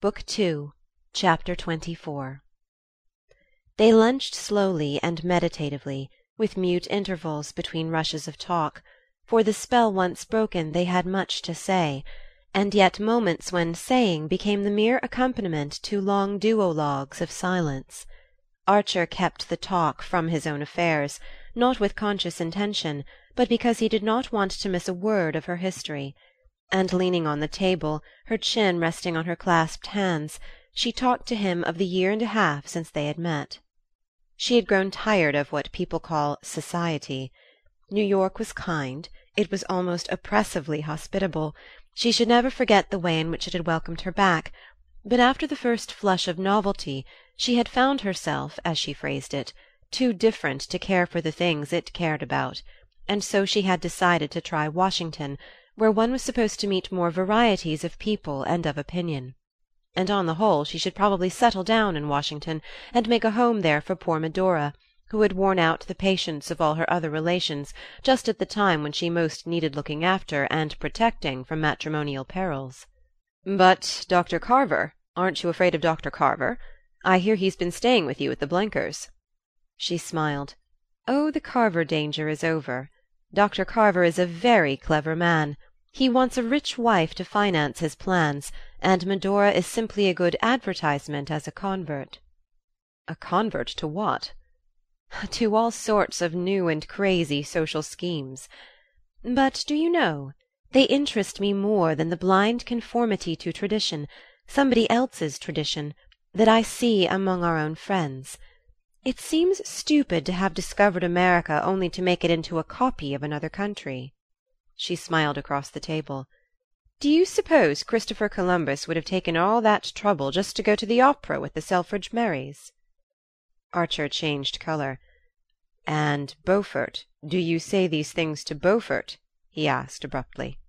Book Two, Chapter XXIV They lunched slowly and meditatively, with mute intervals between rushes of talk; for the spell once broken they had much to say, and yet moments when saying became the mere accompaniment to long duologues of silence. Archer kept the talk from his own affairs, not with conscious intention, but because he did not want to miss a word of her history; and leaning on the table, her chin resting on her clasped hands, she talked to him of the year and a half since they had met. She had grown tired of what people call "society." New York was kind, it was almost oppressively hospitable; she should never forget the way in which it had welcomed her back; but after the first flush of novelty she had found herself, as she phrased it, too different to care for the things it cared about, and so she had decided to try Washington, where one was supposed to meet more varieties of people and of opinion. And on the whole she should probably settle down in Washington, and make a home there for poor Medora, who had worn out the patience of all her other relations just at the time when she most needed looking after and protecting from matrimonial perils. "But Dr. Carver aren't you afraid of Dr. Carver? I hear he's been staying with you at the Blenkers'." She smiled. "Oh, the Carver danger is over. Dr. Carver is a very clever man. He wants a rich wife to finance his plans, and Medora is simply a good advertisement as a convert." "A convert to what?" "To all sorts of new and crazy social schemes. But, do you know, they interest me more than the blind conformity to tradition somebody else's tradition that I see among our own friends. It seems stupid to have discovered America only to make it into a copy of another country." She smiled across the table. "Do you suppose Christopher Columbus would have taken all that trouble just to go to the opera with the Selfridge Merrys?" Archer changed colour. "And Beaufort do you say these things to Beaufort?" he asked abruptly.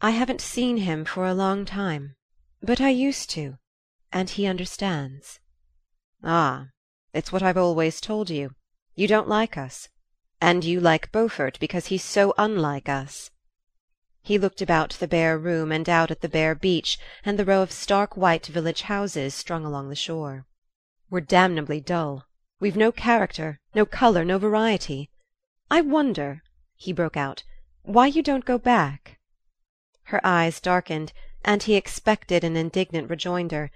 "I haven't seen him for a long time. But I used to and he understands." "Ah! It's what I've always told you. You don't like us. And you like Beaufort because he's so unlike us." He looked about the bare room and out at the bare beach and the row of stark white village houses strung along the shore. "We're damnably dull. We've no character, no colour, no variety. I wonder," he broke out, "why you don't go back." Her eyes darkened, and he expected an indignant rejoinder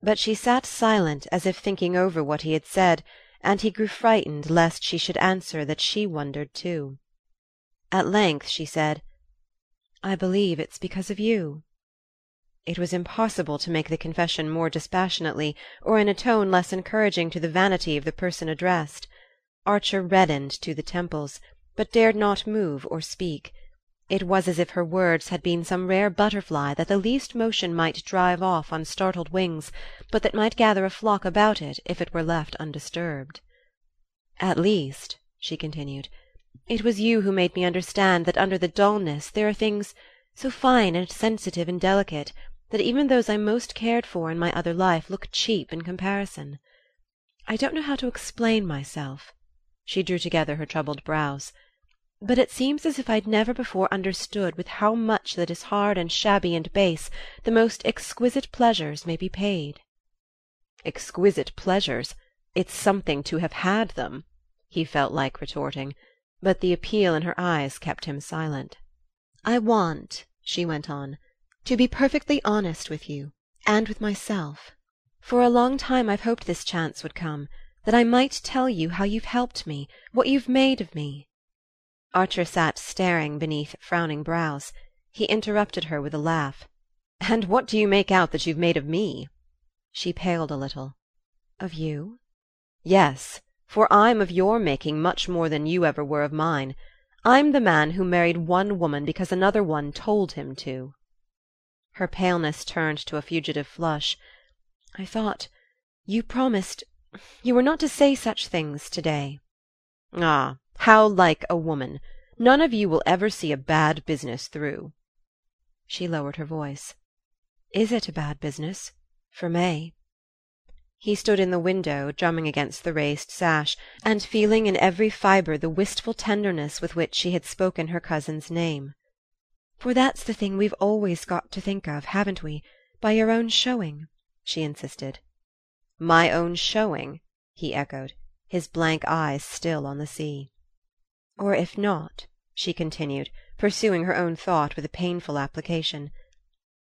but she sat silent as if thinking over what he had said, and he grew frightened lest she should answer that she wondered too. At length she said: "I believe it's because of you." It was impossible to make the confession more dispassionately, or in a tone less encouraging to the vanity of the person addressed. Archer reddened to the temples, but dared not move or speak. It was as if her words had been some rare butterfly that the least motion might drive off on startled wings, but that might gather a flock about it if it were left undisturbed. "At least," she continued, "it was you who made me understand that under the dullness there are things so fine and sensitive and delicate that even those I most cared for in my other life look cheap in comparison. I don't know how to explain myself." She drew together her troubled brows but it seems as if I'd never before understood with how much that is hard and shabby and base the most exquisite pleasures may be paid." "Exquisite pleasures? It's something to have had them!" he felt like retorting; but the appeal in her eyes kept him silent. "I want," she went on, "to be perfectly honest with you and with myself. For a long time I've hoped this chance would come, that I might tell you how you've helped me, what you've made of me. Archer sat staring beneath frowning brows. He interrupted her with a laugh. "And what do you make out that you've made of me?" She paled a little. "Of you?" "Yes, for I'm of your making much more than you ever were of mine. I'm the man who married one woman because another one told him to." Her paleness turned to a fugitive flush. "I thought you promised you were not to say such things to day." "Ah! How like a woman! None of you will ever see a bad business through." She lowered her voice. "Is it a bad business for May?" He stood in the window, drumming against the raised sash, and feeling in every fibre the wistful tenderness with which she had spoken her cousin's name. "For that's the thing we've always got to think of, haven't we, by your own showing? she insisted. My own showing? he echoed, his blank eyes still on the sea. Or if not, she continued, pursuing her own thought with a painful application,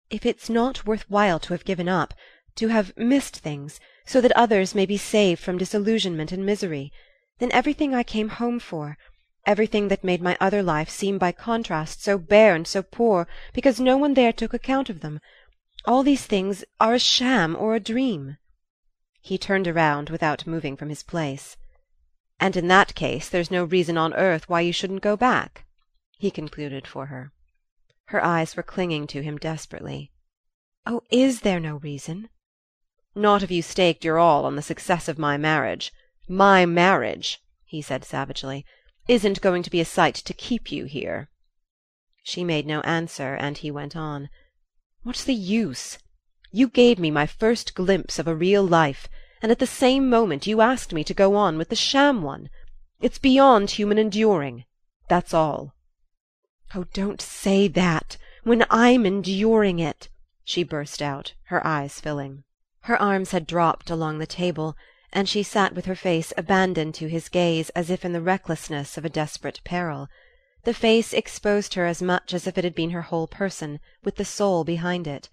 if it's not worth while to have given up, to have missed things, so that others may be saved from disillusionment and misery, then everything I came home for, everything that made my other life seem by contrast so bare and so poor because no one there took account of them, all these things are a sham or a dream. He turned around without moving from his place. And in that case there's no reason on earth why you shouldn't go back, he concluded for her. Her eyes were clinging to him desperately. Oh, is there no reason? Not if you staked your all on the success of my marriage. My marriage, he said savagely, isn't going to be a sight to keep you here. She made no answer, and he went on. What's the use? You gave me my first glimpse of a real life, and at the same moment you asked me to go on with the sham one. It's beyond human enduring. That's all. Oh, don't say that when I'm enduring it, she burst out, her eyes filling. Her arms had dropped along the table, and she sat with her face abandoned to his gaze as if in the recklessness of a desperate peril. The face exposed her as much as if it had been her whole person, with the soul behind it.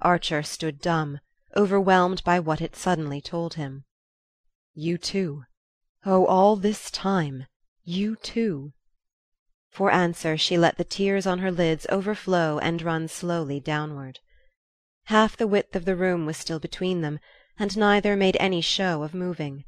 Archer stood dumb, overwhelmed by what it suddenly told him. You too. Oh, all this time. You too. For answer she let the tears on her lids overflow and run slowly downward. Half the width of the room was still between them, and neither made any show of moving.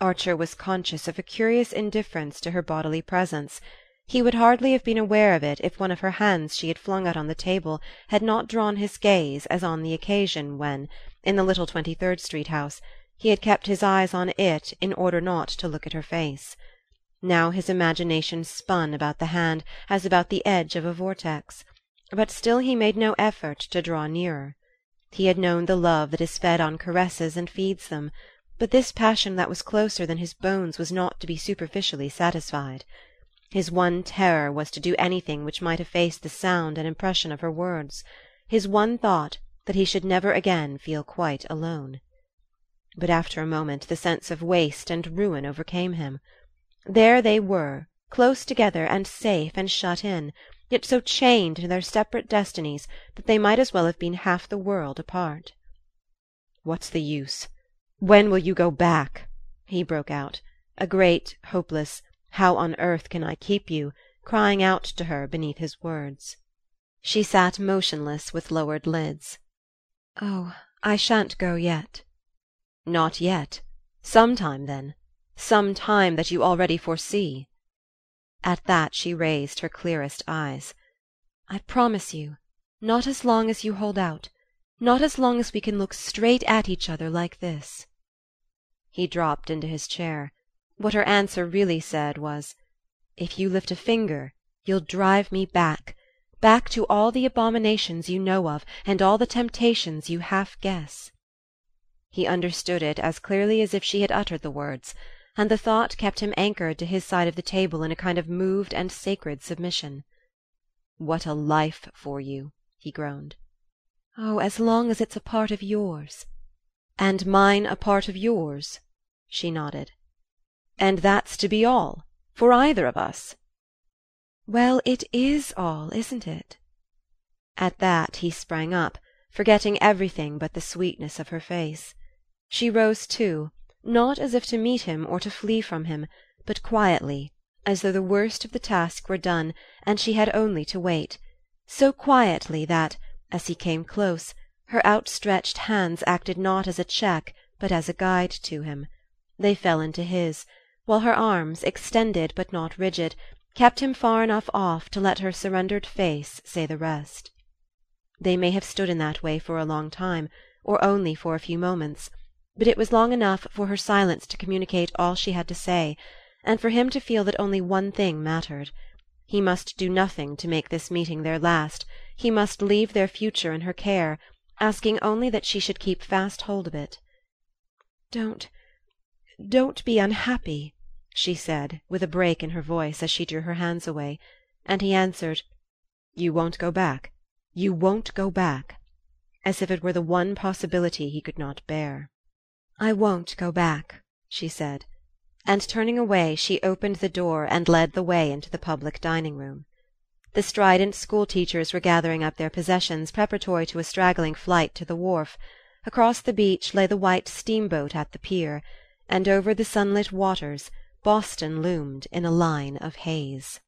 Archer was conscious of a curious indifference to her bodily presence he would hardly have been aware of it if one of her hands she had flung out on the table had not drawn his gaze as on the occasion when, in the little Twenty-third Street house, he had kept his eyes on it in order not to look at her face. Now his imagination spun about the hand as about the edge of a vortex, but still he made no effort to draw nearer. He had known the love that is fed on caresses and feeds them, but this passion that was closer than his bones was not to be superficially satisfied. His one terror was to do anything which might efface the sound and impression of her words; his one thought that he should never again feel quite alone. But after a moment the sense of waste and ruin overcame him. There they were, close together and safe and shut in, yet so chained to their separate destinies that they might as well have been half the world apart. "What's the use? When will you go back?" he broke out, a great hopeless how on earth can I keep you? crying out to her beneath his words. She sat motionless with lowered lids. Oh, I shan't go yet. Not yet. Some time, then. Some time that you already foresee. At that she raised her clearest eyes. I promise you, not as long as you hold out, not as long as we can look straight at each other like this. He dropped into his chair. What her answer really said was: "If you lift a finger you'll drive me back back to all the abominations you know of and all the temptations you half guess." He understood it as clearly as if she had uttered the words, and the thought kept him anchored to his side of the table in a kind of moved and sacred submission. "What a life for you!" he groaned. "Oh, as long as it's a part of yours." "And mine a part of yours?" she nodded. And that's to be all? For either of us?" "Well, it IS all, isn't it?" At that he sprang up, forgetting everything but the sweetness of her face. She rose too, not as if to meet him or to flee from him, but quietly, as though the worst of the task were done and she had only to wait; so quietly that, as he came close, her outstretched hands acted not as a check but as a guide to him. They fell into his while her arms, extended but not rigid, kept him far enough off to let her surrendered face say the rest. They may have stood in that way for a long time, or only for a few moments, but it was long enough for her silence to communicate all she had to say, and for him to feel that only one thing mattered. He must do nothing to make this meeting their last, he must leave their future in her care, asking only that she should keep fast hold of it. "Don't don't be unhappy she said, with a break in her voice as she drew her hands away; and he answered: "You won't go back? You won't go back?" as if it were the one possibility he could not bear. "I won't go back," she said; and turning away she opened the door and led the way into the public dining room. The strident school teachers were gathering up their possessions preparatory to a straggling flight to the wharf; across the beach lay the white steamboat at the pier, and over the sunlit waters Boston loomed in a line of haze.